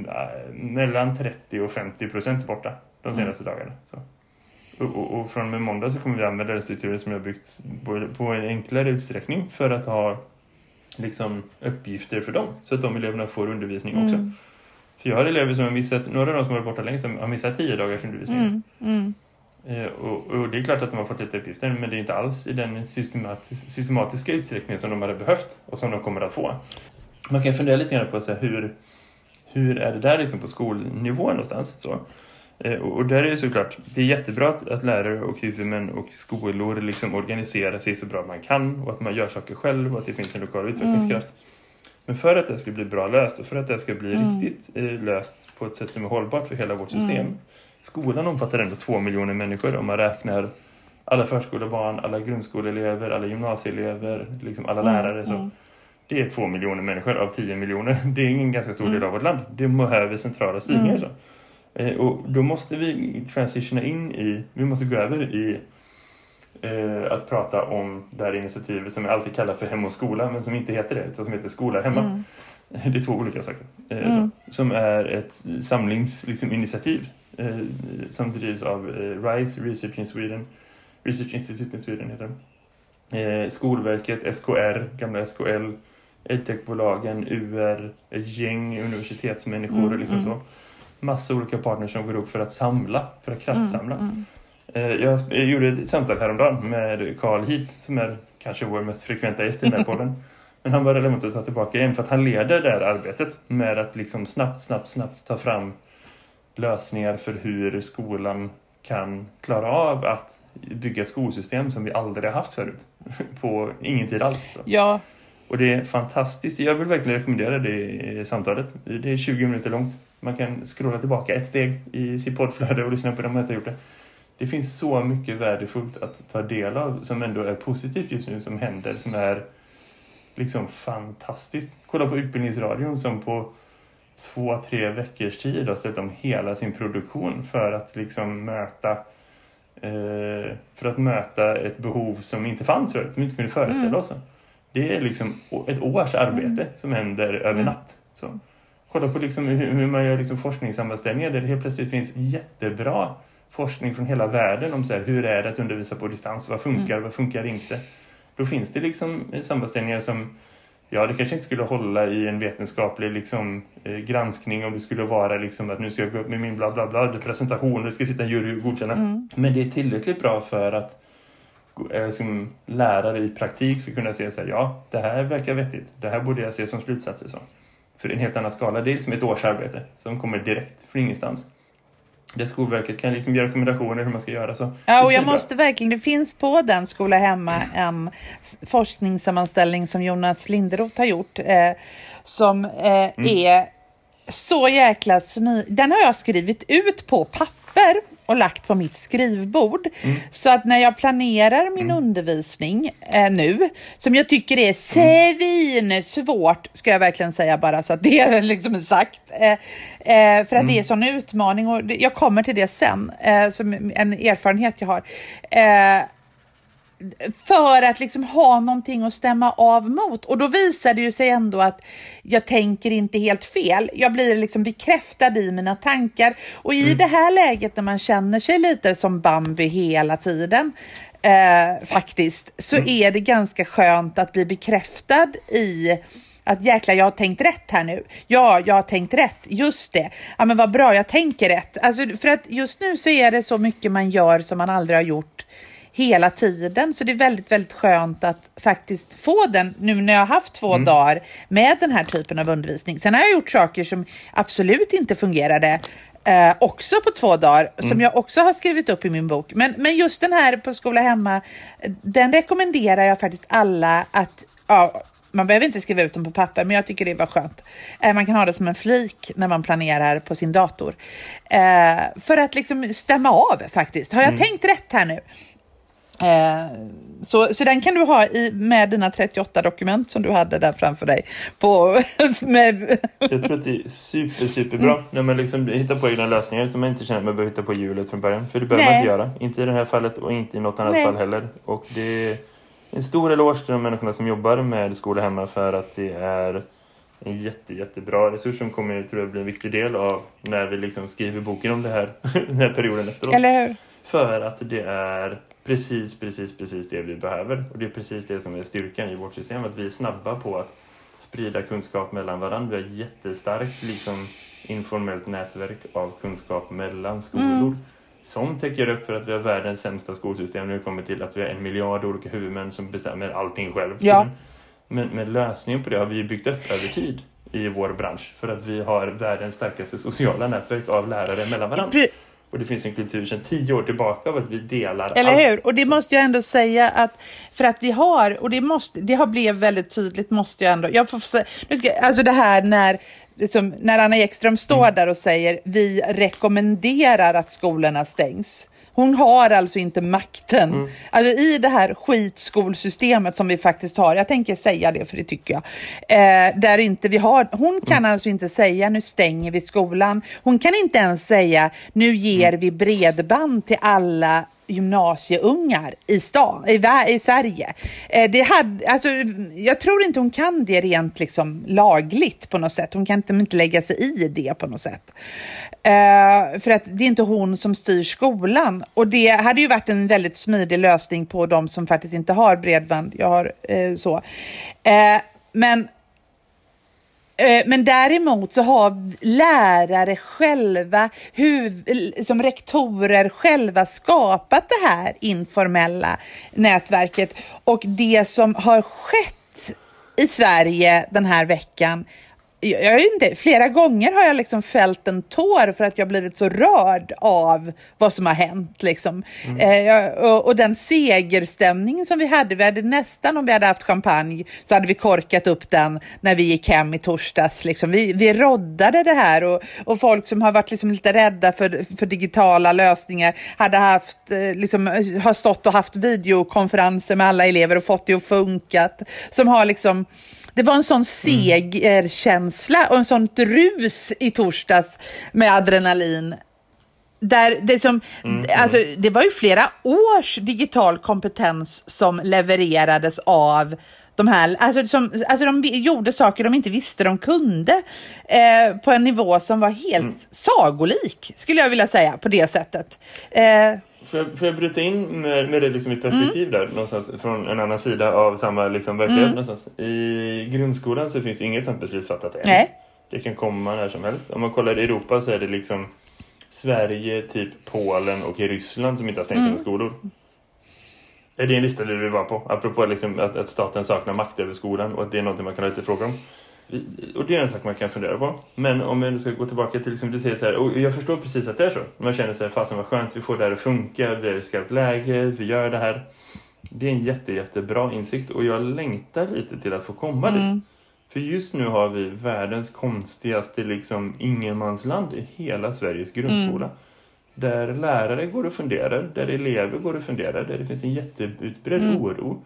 S1: äh, mellan 30 och 50 procent borta de senaste dagarna. Så. Och, och, från och med måndag så kommer vi använda den strukturen som jag byggt på, en enklare utsträckning för att ha liksom uppgifter för dem. Så att de eleverna får undervisning också.
S2: Mm.
S1: För jag har elever som har missat, några av de som varit borta längst har missat 10 dagars undervisning.
S2: Mm. Mm.
S1: Eh, och, och det är klart att de har fått lite uppgifter men det är inte alls i den systematis systematiska utsträckning som de hade behövt och som de kommer att få. Man kan fundera lite grann på så här, hur, hur är det där liksom på skolnivå någonstans. Så. Eh, och, där är det såklart, det är jättebra att, att lärare och huvudmän och skolor liksom organiserar sig så bra man kan och att man gör saker själv och att det finns en lokal utvecklingskraft. Men för att det ska bli bra löst och för att det ska bli riktigt eh, löst på ett sätt som är hållbart för hela vårt system. Skolan omfattar ändå två miljoner människor om man räknar alla förskolebarn, alla grundskoleelever, alla gymnasieelever, liksom alla lärare. Så. Det är två miljoner människor av tio miljoner. Det är en ganska stor del av vårt land. Det behöver centrala styrningar. Så. Eh, och då måste vi transitiona in i, vi måste gå över i eh, att prata om det här initiativet som jag alltid kallar för Hem och skola men som inte heter det utan som heter Skola hemma. Det är två olika saker. Eh, så, som är ett samlingsinitiativ eh, som drivs av eh, RISE, Research in Sweden, Research Institute in Sweden heter det. Eh, Skolverket, SKR, gamla SKL, edtechbolagen, UR, ett gäng universitetsmänniskor och liksom så. Massa olika partners som går upp för att samla, för att kraftsamla. Eh, Jag jag gjorde ett samtal häromdagen med Carl Heath som är kanske vår mest frekventa gäst i den här podden. Men han var relevant att ta tillbaka igen för att han leder det här arbetet med att liksom snabbt, snabbt, snabbt ta fram lösningar för hur skolan kan klara av att bygga skolsystem som vi aldrig har haft förut. På ingen tid alls. Så.
S2: Ja,
S1: Och det är fantastiskt. Jag vill verkligen rekommendera det samtalet. Det är 20 minuter långt. Man kan scrolla tillbaka ett steg i sitt poddflöde och lyssna på inte har gjort det. Det finns så mycket värdefullt att ta del av som ändå är positivt just nu som händer som är liksom fantastiskt. Kolla på Utbildningsradion som på två, tre veckors tid har ställt om hela sin produktion för att liksom möta eh, för att möta ett behov som inte fanns förut, som vi inte kunde föreställa oss. Det är liksom ett års arbete som händer över natt. Så. Kolla på liksom hur, hur man gör liksom forskningssammanställningar där det helt plötsligt finns jättebra forskning från hela världen om så här, hur är det att undervisa på distans, vad funkar, vad funkar inte. Då finns det liksom sammanställningar som Ja, det kanske inte skulle hålla i en vetenskaplig liksom, eh, granskning om det skulle vara liksom, att nu ska jag gå upp med min bla bla bla presentation det ska sitta en jury och godkänna. Men det är tillräckligt bra för att liksom, lärare i praktik ska kunna säga så här, ja, det här verkar vettigt. Det här borde jag se som slutsatser. Så. För en helt annan skala, det är liksom ett års arbete som kommer direkt från ingenstans. Där Skolverket kan liksom ge rekommendationer hur man ska göra. Så.
S2: Ja, och jag
S1: bra.
S2: måste verkligen, det finns på den Skola Hemma en forskningssammanställning som Jonas Linderoth har gjort eh, som eh, är så jäkla smi- Den har jag skrivit ut på papper och lagt på mitt skrivbord. Så att när jag planerar min undervisning eh, nu, som jag tycker är svin svårt, ska jag verkligen säga bara så att det är liksom sagt. Eh, eh, för att det är sån utmaning och det, jag kommer till det sen, eh, som en erfarenhet jag har. För att liksom ha någonting att stämma av mot. Och då visar det ju sig ändå att jag tänker inte helt fel. Jag blir liksom bekräftad i mina tankar. Och i det här läget när man känner sig lite som Bambi hela tiden, eh, faktiskt, så är det ganska skönt att bli bekräftad i att jäklar, jag har tänkt rätt här nu. Ja, jag har tänkt rätt. Just det. Ja, men vad bra, jag tänker rätt. Alltså, för att just nu så är det så mycket man gör som man aldrig har gjort hela tiden. Så det är väldigt, väldigt skönt att faktiskt få den nu när jag har haft två dagar med den här typen av undervisning. Sen har jag gjort saker som absolut inte fungerade. Eh, också på två dagar, som jag också har skrivit upp i min bok. Men, men just den här på Skola Hemma, den rekommenderar jag faktiskt alla att ja, man behöver inte skriva ut dem på papper, men jag tycker det var skönt. Eh, man kan ha det som en flik när man planerar på sin dator. Eh, för att liksom stämma av faktiskt. Har jag tänkt rätt här nu? Eh, så, så den kan du ha i, med dina 38 dokument som du hade där framför dig. På, med...
S1: Jag tror att det är super, superbra mm. när man liksom hittar på egna lösningar som man inte känner att man behöver hitta på hjulet från början. För det behöver Nej. man inte göra. Inte i det här fallet och inte i något annat Nej. fall heller. Och det är en stor eloge till de människorna som jobbar med skola hemma för att det är en jätte, jättebra resurs som kommer tror jag bli en viktig del av när vi liksom skriver boken om det här, den här perioden efteråt.
S2: Eller hur?
S1: För att det är precis, precis, precis det vi behöver. Och det är precis det som är styrkan i vårt system. Att vi är snabba på att sprida kunskap mellan varandra. Vi har jättestarkt liksom, informellt nätverk av kunskap mellan skolor. Mm. Som täcker upp för att vi har världens sämsta skolsystem när det kommer till att vi har en miljard olika huvudmän som bestämmer allting själv.
S2: Ja.
S1: Men, men lösningen på det har vi byggt upp över tid i vår bransch. För att vi har världens starkaste sociala nätverk av lärare mellan varandra. Och det finns en kultur sedan tio år tillbaka av att vi delar
S2: Eller allt. hur? Och det måste jag ändå säga att för att vi har, och det, måste, det har blivit väldigt tydligt, måste jag ändå, jag får säga, nu ska, alltså det här när liksom, när Anna Ekström står mm. där och säger vi rekommenderar att skolorna stängs. Hon har alltså inte makten. Mm. Alltså i det här skitskolsystemet som vi faktiskt har, jag tänker säga det för det tycker jag, eh, där inte vi har, hon kan mm. alltså inte säga nu stänger vi skolan. Hon kan inte ens säga nu ger mm. vi bredband till alla gymnasieungar i, stan, i, i Sverige. Eh, det hade, alltså, jag tror inte hon kan det rent liksom, lagligt på något sätt. Hon kan inte, inte lägga sig i det på något sätt. Eh, för att det är inte hon som styr skolan. Och det hade ju varit en väldigt smidig lösning på de som faktiskt inte har bredband. Jag har eh, så. Eh, men Eh, men däremot så har lärare själva, som rektorer själva skapat det här informella nätverket. Och det som har skett i Sverige den här veckan jag vet inte, flera gånger har jag liksom fällt en tår för att jag blivit så rörd av vad som har hänt. Liksom. Mm. Eh, och, och, den segerstämning som vi hade, vi hade nästan om vi hade haft champagne så hade vi korkat upp den när vi gick hem i torsdags. Liksom. Vi, vi roddade det här och, och folk som har varit liksom lite rädda för, för digitala lösningar hade haft, eh, liksom, har stått och haft videokonferenser med alla elever och fått det att funka. Som har liksom det var en sån segerkänsla och en sån rus i torsdags med adrenalin. Där det, som, mm. Alltså, det var ju flera års digital kompetens som levererades av de här, alltså, som, alltså de gjorde saker de inte visste de kunde eh, på en nivå som var helt mm. sagolik, skulle jag vilja säga, på det sättet. Eh,
S1: Får jag, får jag bryta in med, med det liksom i perspektiv mm. där någonstans från en annan sida av samma liksom verklighet mm. någonstans. I grundskolan så finns inget sånt beslut fattat än.
S2: Nej.
S1: Det kan komma när som helst. Om man kollar i Europa så är det liksom Sverige, typ Polen och Ryssland som inte har stängt mm. sina skolor. Är det en lista du vill vara på? Apropå liksom att, att staten saknar makt över skolan och att det är något man kan ha lite fråga om. Och det är en sak man kan fundera på. Men om jag ska gå tillbaka till, liksom du säger så här, och jag förstår precis att det är så. Man känner sig fasen vad skönt, vi får det här att funka, vi är i skarpt läge, vi gör det här. Det är en jätte, jättebra insikt och jag längtar lite till att få komma mm. dit. För just nu har vi världens konstigaste liksom ingenmansland i hela Sveriges grundskola. Mm. Där lärare går och funderar, där elever går och funderar, där det finns en jätteutbredd mm. oro.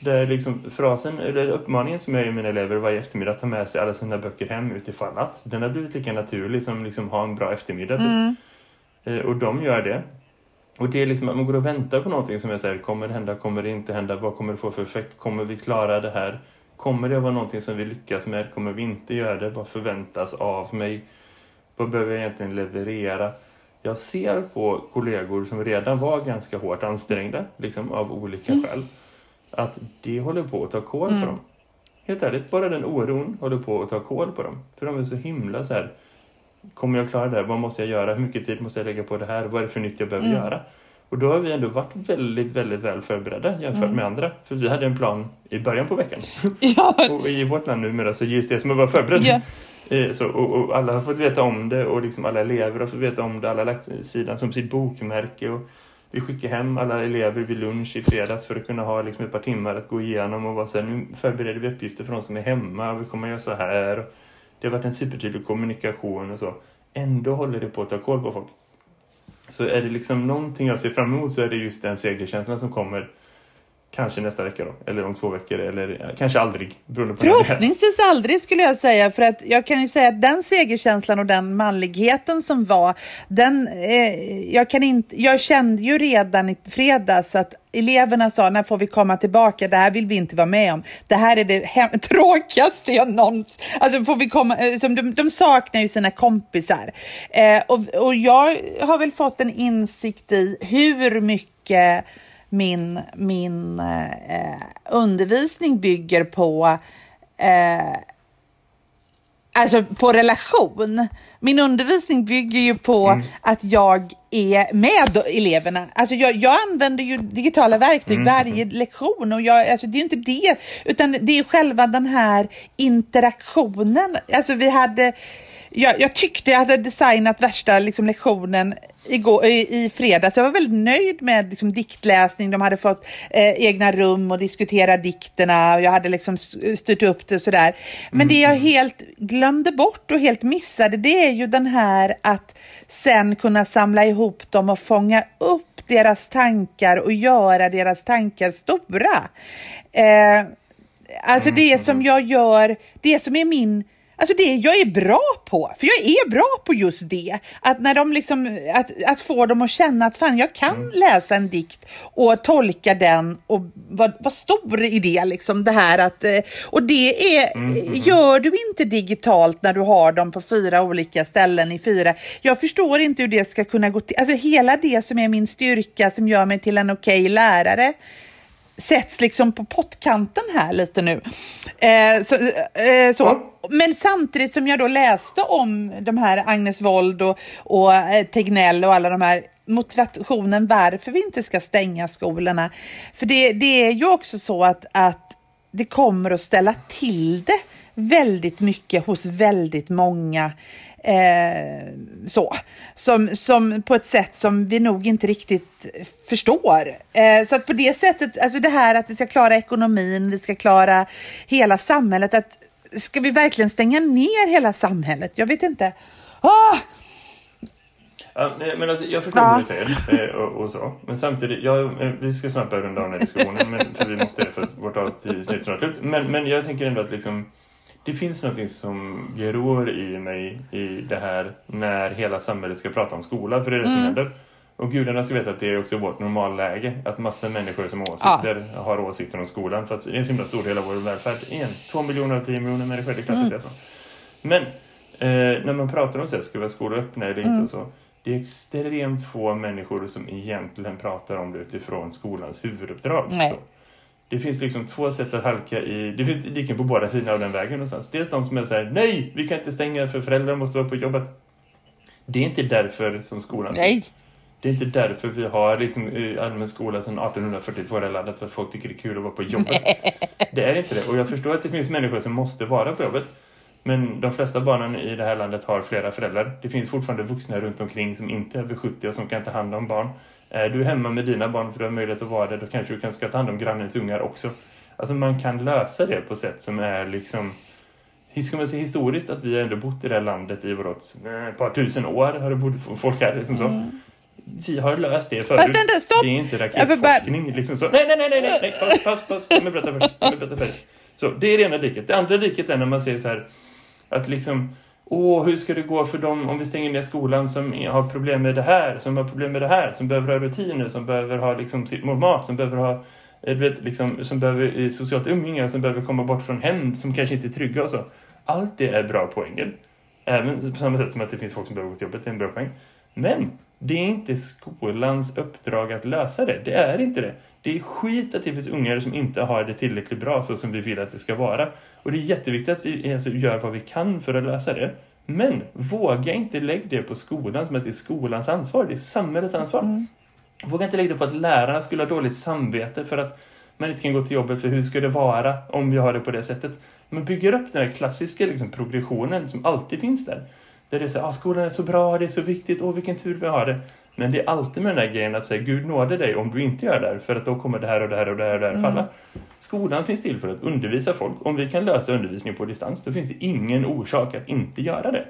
S1: Där liksom frasen, eller uppmaningen som jag ger mina elever varje eftermiddag att ta med sig alla sina böcker hem utifall att. Den har blivit lika naturlig som liksom ha en bra eftermiddag. Typ. Mm. Eh, och de gör det. Och det är liksom att man går och väntar på någonting som jag säger, kommer det hända, kommer det inte hända, vad kommer det få för effekt, kommer vi klara det här? Kommer det vara någonting som vi lyckas med, kommer vi inte göra det, vad förväntas av mig? Vad behöver jag egentligen leverera? Jag ser på kollegor som redan var ganska hårt ansträngda, liksom av olika mm. skäl att det håller på att ta koll mm. på dem. Helt ärligt, bara den oron håller på att ta koll på dem. För de är så himla så här, kommer jag klara det här? Vad måste jag göra? Hur mycket tid måste jag lägga på det här? Vad är det för nytt jag behöver mm. göra? Och då har vi ändå varit väldigt, väldigt väl förberedda jämfört mm. med andra. För vi hade en plan i början på veckan. Ja. och i vårt land numera så ges det som att vara förberedd. Yeah. Så, och, och, alla har fått veta om det och liksom alla elever har fått veta om det. Alla har lagt sidan som sitt bokmärke. Och vi skickade hem alla elever vid lunch i fredags för att kunna ha liksom ett par timmar att gå igenom och vara så här, nu förbereder vi uppgifter för de som är hemma och vi kommer att göra så här. Det har varit en supertydlig kommunikation och så. Ändå håller det på att ta koll på folk. Så är det liksom någonting jag ser fram emot så är det just den segerkänslan som kommer Kanske nästa vecka då, eller om två veckor, eller eh, kanske aldrig.
S2: Förhoppningsvis aldrig skulle jag säga, för att jag kan ju säga att den segerkänslan och den manligheten som var, den, eh, jag, kan inte, jag kände ju redan i fredags att eleverna sa, när får vi komma tillbaka? Det här vill vi inte vara med om. Det här är det tråkigaste jag någonsin... Alltså får vi komma... Eh, som de, de saknar ju sina kompisar. Eh, och, och jag har väl fått en insikt i hur mycket min, min eh, undervisning bygger på eh, Alltså på relation. Min undervisning bygger ju på mm. att jag är med eleverna. Alltså jag, jag använder ju digitala verktyg mm. varje lektion och jag, alltså det är inte det, utan det är själva den här interaktionen. Alltså vi hade jag, jag, tyckte jag hade designat värsta liksom, lektionen igår, i, i fredags. Jag var väldigt nöjd med liksom, diktläsning. De hade fått eh, egna rum och diskutera dikterna och jag hade liksom styrt upp det sådär. Men mm. det jag helt glömde bort och helt missade det är ju den här att sen kunna samla ihop dem och fånga upp deras tankar och göra deras tankar stora. Eh, alltså mm. det som jag gör, det som är min Alltså det jag är bra på, för jag är bra på just det. Att, när de liksom, att, att få dem att känna att fan, jag kan mm. läsa en dikt och tolka den och vara var stor i det. Liksom, det här att, eh, och det är, mm, mm, mm. gör du inte digitalt när du har dem på fyra olika ställen i fyra. Jag förstår inte hur det ska kunna gå till. Alltså hela det som är min styrka som gör mig till en okej okay lärare sätts liksom på pottkanten här lite nu. Eh, så, eh, så. Men samtidigt som jag då läste om de här Agnes Wold och, och eh, Tegnell och alla de här motivationen varför vi inte ska stänga skolorna. För det, det är ju också så att, att det kommer att ställa till det väldigt mycket hos väldigt många Eh, så, som, som på ett sätt som vi nog inte riktigt förstår. Eh, så att på det sättet, alltså det här att vi ska klara ekonomin, vi ska klara hela samhället, att ska vi verkligen stänga ner hela samhället? Jag vet inte. Ah!
S1: Ja, men alltså, jag förstår ja. vad du säger eh, och, och, så. Men samtidigt, ja, eh, vi ska snart börja runda av den här diskussionen men, för vi måste det för att vårt avsnitt snart slut. Men, men jag tänker ändå att liksom det finns något som gror i mig i det här när hela samhället ska prata om skola, för det är det mm. som händer. Och gudarna ska veta att det är också vårt normalläge. Att massa människor som har åsikter ja. har åsikter om skolan. För att det är en så himla stor del av vår välfärd. En, två miljoner av tio miljoner människor, det är klart mm. att det är så. Men eh, när man pratar om så ska vi ha skolor öppna eller inte mm. och så. Det är extremt få människor som egentligen pratar om det utifrån skolans huvuduppdrag. Nej. Så. Det finns liksom två sätt att halka i. Det finns diken på båda sidor av den vägen någonstans. Dels de som är såhär, nej, vi kan inte stänga för föräldrar måste vara på jobbet. Det är inte därför som skolan
S2: Nej.
S1: Det är inte därför vi har liksom allmän skola sedan 1842 i landet för att folk tycker det är kul att vara på jobbet. Nej. Det är inte det. Och jag förstår att det finns människor som måste vara på jobbet. Men de flesta barnen i det här landet har flera föräldrar. Det finns fortfarande vuxna runt omkring som inte är över 70 och som kan ta hand om barn. Är du hemma med dina barn för du har möjlighet att vara det, då kanske du kan ska ta hand om grannens ungar också. Alltså man kan lösa det på sätt som är liksom... Ska man säga historiskt att vi ändå bott i det här landet i ett par tusen år har det bott folk här liksom så. Mm. Vi har löst det förut.
S2: Fast inte, stopp!
S1: Det är inte raketforskning. Liksom så. Nej, nej, nej, nej, nej, paus, paus, paus. Låt mig berätta först. Låt mig berätta först. Så, det är det ena diket. Det andra diket är när man säger så här att liksom Åh, hur ska det gå för dem om vi stänger ner skolan som har problem med det här, som har problem med det här, som behöver ha rutiner, som behöver ha liksom sitt mat, som behöver ha eh, vet, liksom, som behöver socialt umgänge, som behöver komma bort från hem, som kanske inte är trygga och så. Allt det är bra poänger. Även på samma sätt som att det finns folk som behöver gå till jobbet, det är en bra poäng. Men det är inte skolans uppdrag att lösa det. Det är inte det. Det är skit att det finns ungar som inte har det tillräckligt bra så som vi vill att det ska vara. Och det är jätteviktigt att vi alltså gör vad vi kan för att lösa det. Men våga inte lägga det på skolan som att det är skolans ansvar. Det är samhällets ansvar. Mm. Våga inte lägga det på att lärarna skulle ha dåligt samvete för att man inte kan gå till jobbet för hur ska det vara om vi har det på det sättet. Man bygger upp den här klassiska liksom, progressionen som alltid finns där. Där det är så ah, skolan är så bra, det är så viktigt, åh vilken tur vi har det. Men det är alltid med den här grejen att säga Gud nåde dig om du inte gör det här för att då kommer det här och det här och det här och det här mm. falla. Skolan finns till för att undervisa folk. Om vi kan lösa undervisning på distans då finns det ingen orsak att inte göra det.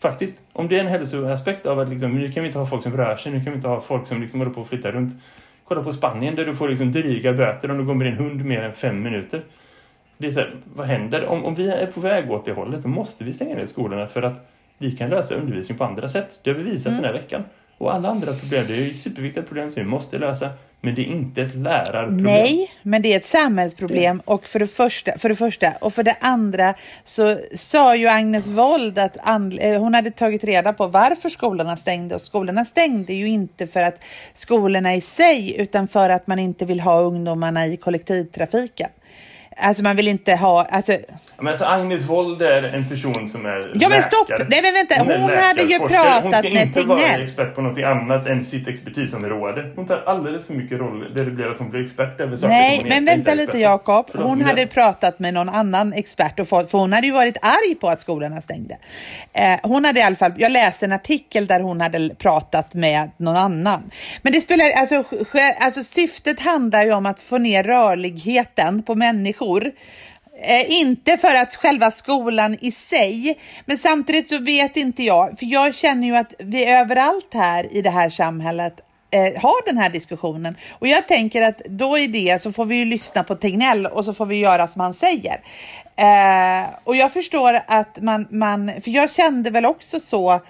S1: Faktiskt. Om det är en hälsoaspekt av att liksom, nu kan vi inte ha folk som rör sig, nu kan vi inte ha folk som liksom håller på att flytta runt. Kolla på Spanien där du får liksom dryga böter om du går med din hund mer än fem minuter. Det är så här, vad händer? Om, om vi är på väg åt det hållet då måste vi stänga ner skolorna för att vi kan lösa undervisning på andra sätt. Det har vi visat mm. den här veckan. Och alla andra problem, det är ju superviktiga problem som vi måste lösa. Men det är inte ett lärarproblem.
S2: Nej, men det är ett samhällsproblem. Och för det, första, för det första. Och för det andra så sa ju Agnes Wold att eh, hon hade tagit reda på varför skolorna stängde. Och skolorna stängde ju inte för att skolorna i sig, utan för att man inte vill ha ungdomarna i kollektivtrafiken. Alltså man vill inte ha... Alltså...
S1: Men alltså Agnes Wold är en person som är
S2: Ja men stopp! Nej men vänta, hon, hon hade ju pratat med Tegnell. Hon ska
S1: inte vara expert på något annat än sitt expertisområde. Hon tar alldeles för mycket roll där det blir att hon blir expert över saker
S2: Nej, men vänta lite Jakob. Hon hade pratat med någon annan expert och fått, för hon hade ju varit arg på att skolorna stängde. Eh, hon hade i alla fall, jag läste en artikel där hon hade pratat med någon annan. Men det spelar, alltså, alltså syftet handlar ju om att få ner rörligheten på människor människor. Eh, inte för att själva skolan i sig, men samtidigt så vet inte jag, för jag känner ju att vi överallt här i det här samhället eh, har den här diskussionen. Och jag tänker att då i det så får vi ju lyssna på Tegnell och så får vi göra som han säger. Eh, och jag förstår att man, man, för jag kände väl också så Eh,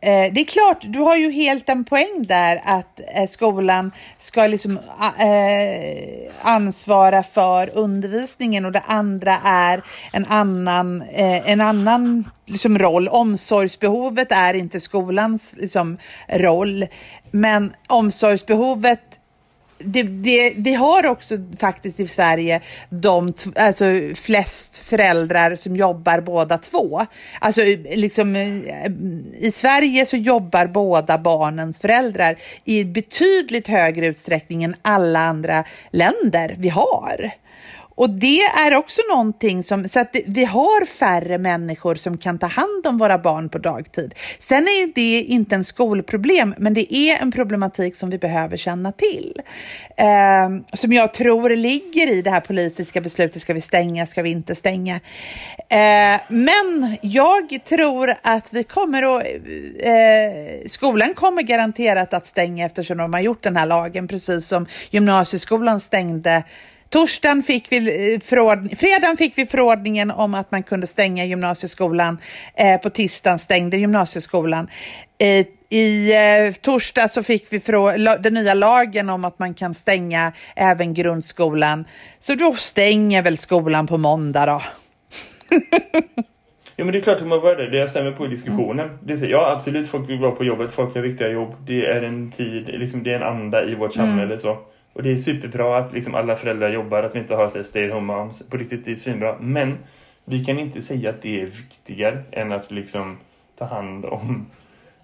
S2: Eh, det är klart, du har ju helt en poäng där att eh, skolan ska liksom eh, ansvara för undervisningen och det andra är en annan, eh, en annan liksom, roll. Omsorgsbehovet är inte skolans liksom, roll, men omsorgsbehovet det, det, vi har också faktiskt i Sverige de alltså flest föräldrar som jobbar båda två. Alltså liksom eh, i Sverige så jobbar båda barnens föräldrar i betydligt högre utsträckning än alla andra länder vi har. Och det är också någonting som, så att vi har färre människor som kan ta hand om våra barn på dagtid. Sen är det inte en skolproblem, men det är en problematik som vi behöver känna till. Eh, som jag tror ligger i det här politiska beslutet, ska vi stänga, ska vi inte stänga? Eh, men jag tror att vi kommer att, eh, skolan kommer garanterat att stänga eftersom de har gjort den här lagen, precis som gymnasieskolan stängde Torsdagen fick vi eh, förord... Fredagen fick vi förordningen om att man kunde stänga gymnasieskolan. Eh, på tisdagen stängde gymnasieskolan. Eh, I eh, torsdag så fick vi den nya lagen om att man kan stänga även grundskolan. Så då stänger väl skolan på måndag då.
S1: Ja men det är klart att man var det. Jag stämmer på diskussionen. Mm. Det är, ja absolut, folk vill vara på jobbet, folk har riktiga jobb. Det är en tid, liksom, det är en anda i vårt samhälle. Mm. Så. Och det är superbra att liksom alla föräldrar jobbar, att vi inte har stay home moms. På riktigt, det är svinbra. Men vi kan inte säga att det är viktigare än att liksom ta hand om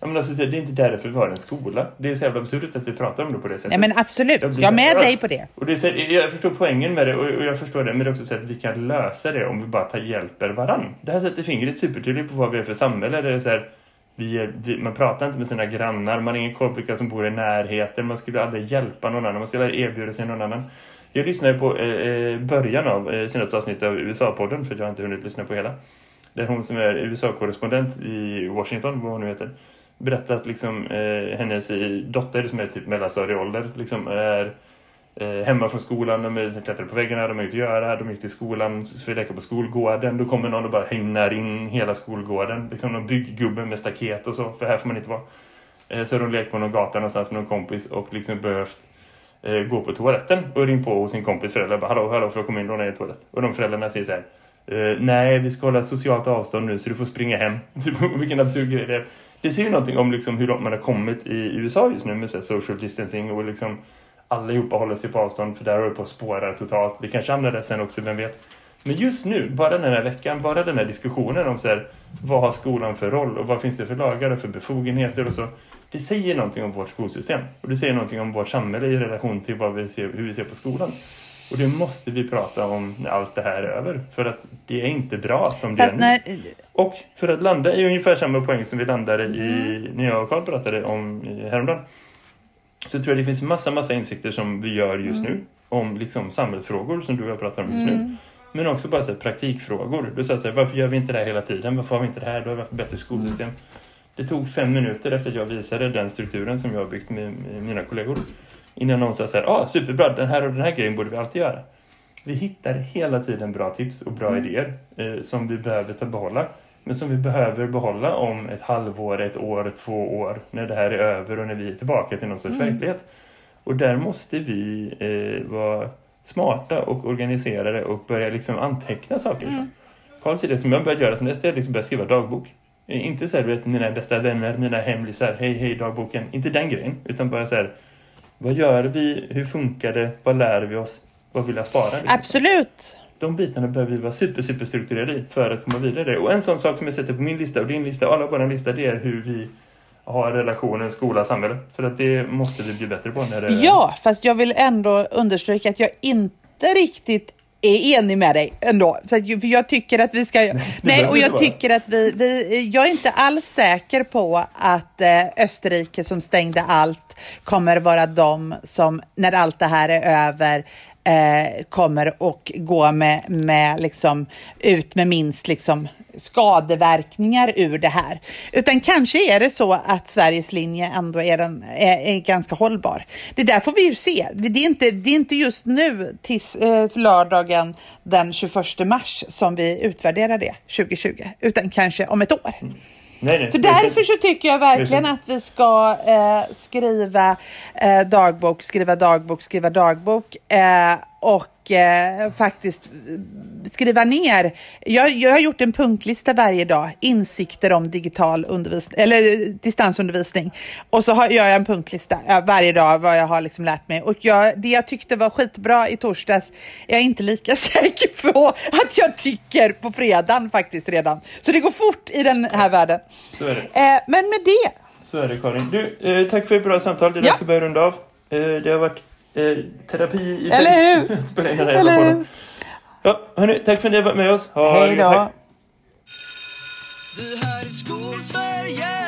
S1: jag menar, alltså, det är inte därför vi har en skola. Det är så jävla absurt att vi pratar om det på det sättet.
S2: Nej men absolut, jag, jag är med dig på det.
S1: Och det är så, jag förstår poängen med det och, jag förstår det. Men det är också så att vi kan lösa det om vi bara tar hjälper varann. Det här sätter fingret supertydligt på vad vi är för samhälle. Det är så här, vi, vi, man pratar inte med sina grannar, man har ingen koll på vilka som bor i närheten, man skulle aldrig hjälpa någon annan, man skulle aldrig erbjuda sig någon annan. Jag lyssnade på eh, eh, början av eh, senaste avsnittet av USA-podden, för jag har inte hunnit lyssna på hela. Där hon som är USA-korrespondent i Washington, vad hon nu heter, berättar att liksom, eh, hennes dotter som är typ mellanstadieålder liksom är eh, Eh, hemma från skolan, de klättrade klättrar på väggarna, de har inget att göra, de gick till skolan, så vi leka på skolgården, då kommer någon och bara hängnar in hela skolgården, liksom någon bygggubbe med staket och så, för här får man inte vara. Eh, så har de lekt på någon gata någonstans med någon kompis och liksom behövt eh, gå på toaletten och ringa på hos sin kompis föräldrar, bara hallå, hallå, får jag komma in och låna er toalett? Och de föräldrarna säger så här, Uh, nej, vi ska hålla socialt avstånd nu så du får springa hem. Typ, vilken absurd grej det är. Det säger ju någonting om liksom hur långt man har kommit i USA just nu med så social distancing och liksom allihopa håller sig på avstånd för där håller på att spåra totalt. Vi kanske hamnar där sen också, vem vet. Men just nu, bara den här veckan, bara den här diskussionen om så här, vad har skolan för roll och vad finns det för lagar och för befogenheter och så. Det säger någonting om vårt skolsystem och det säger någonting om vårt samhälle i relation till vad vi ser, hur vi ser på skolan. Och det måste vi prata om när allt det här är över. För att det är inte bra som Fast det är när... Och för att landa i ungefär samma poäng som vi landade i mm. när jag och Carl pratade om häromdagen så tror jag det finns massa, massa insikter som vi gör just mm. nu om liksom samhällsfrågor som du och jag pratar om just mm. nu. Men också bara så här, praktikfrågor. Du sa så här, varför gör vi inte det här hela tiden? Varför har vi inte det här? Då har vi haft ett bättre skolsystem. Det tog fem minuter efter att jag visade den strukturen som jag har byggt med, med mina kollegor. Innan någon sa så här, ah, superbra, den här och den här grejen borde vi alltid göra. Vi hittar hela tiden bra tips och bra mm. idéer eh, som vi behöver ta behålla. Men som vi behöver behålla om ett halvår, ett år, två år. När det här är över och när vi är tillbaka till någon sorts mm. verklighet. Och där måste vi eh, vara smarta och organiserade och börja liksom anteckna saker. Mm. Karls idé som jag börjat göra sen dess är att liksom börja skriva dagbok. Eh, inte så här, du vet, mina bästa vänner, mina hemlisar, hej hej dagboken. Inte den grejen, utan bara så här, vad gör vi, hur funkar det, vad lär vi oss, vad vill jag spara? Liksom.
S2: Absolut!
S1: De bitarna behöver vi vara super, super strukturerade i för att komma vidare. Och en sån sak som jag sätter på min lista och din lista och alla på våra lista, det är hur vi har relationen skola-samhälle. För att det måste vi bli bättre på. När det...
S2: Ja, fast jag vill ändå understryka att jag inte riktigt är enig med dig ändå. Så att, för jag tycker att vi ska... Nej, nej och jag tycker att vi, vi... Jag är inte alls säker på att eh, Österrike som stängde allt kommer vara de som, när allt det här är över, eh, kommer och gå med, med liksom, ut med minst liksom, skadeverkningar ur det här. Utan kanske är det så att Sveriges linje ändå är, den, är, är ganska hållbar. Det där får vi ju se. Det är inte, det är inte just nu tills eh, lördagen den 21 mars som vi utvärderar det 2020, utan kanske om ett år. Mm. Nej, nej, så därför så tycker jag verkligen att vi ska eh, skriva eh, dagbok, skriva dagbok, skriva dagbok. Eh, och eh, faktiskt skriva ner. Jag, jag har gjort en punktlista varje dag, insikter om digital undervisning, eller distansundervisning. Och så har, gör jag en punktlista varje dag vad jag har liksom lärt mig. Och jag, det jag tyckte var skitbra i torsdags är jag inte lika säker på att jag tycker på fredagen faktiskt redan. Så det går fort i den här världen.
S1: Så är det.
S2: Eh, men med det.
S1: Så är det Karin. Du, eh, tack för ett bra samtal. Det är dags att börja runda av. Eh, det har varit eh, terapi i
S2: Eller hur?
S1: Spela in den här Eller hur? Ja, hörni, tack för att ni var med oss.
S2: Ha Hej då.
S3: Det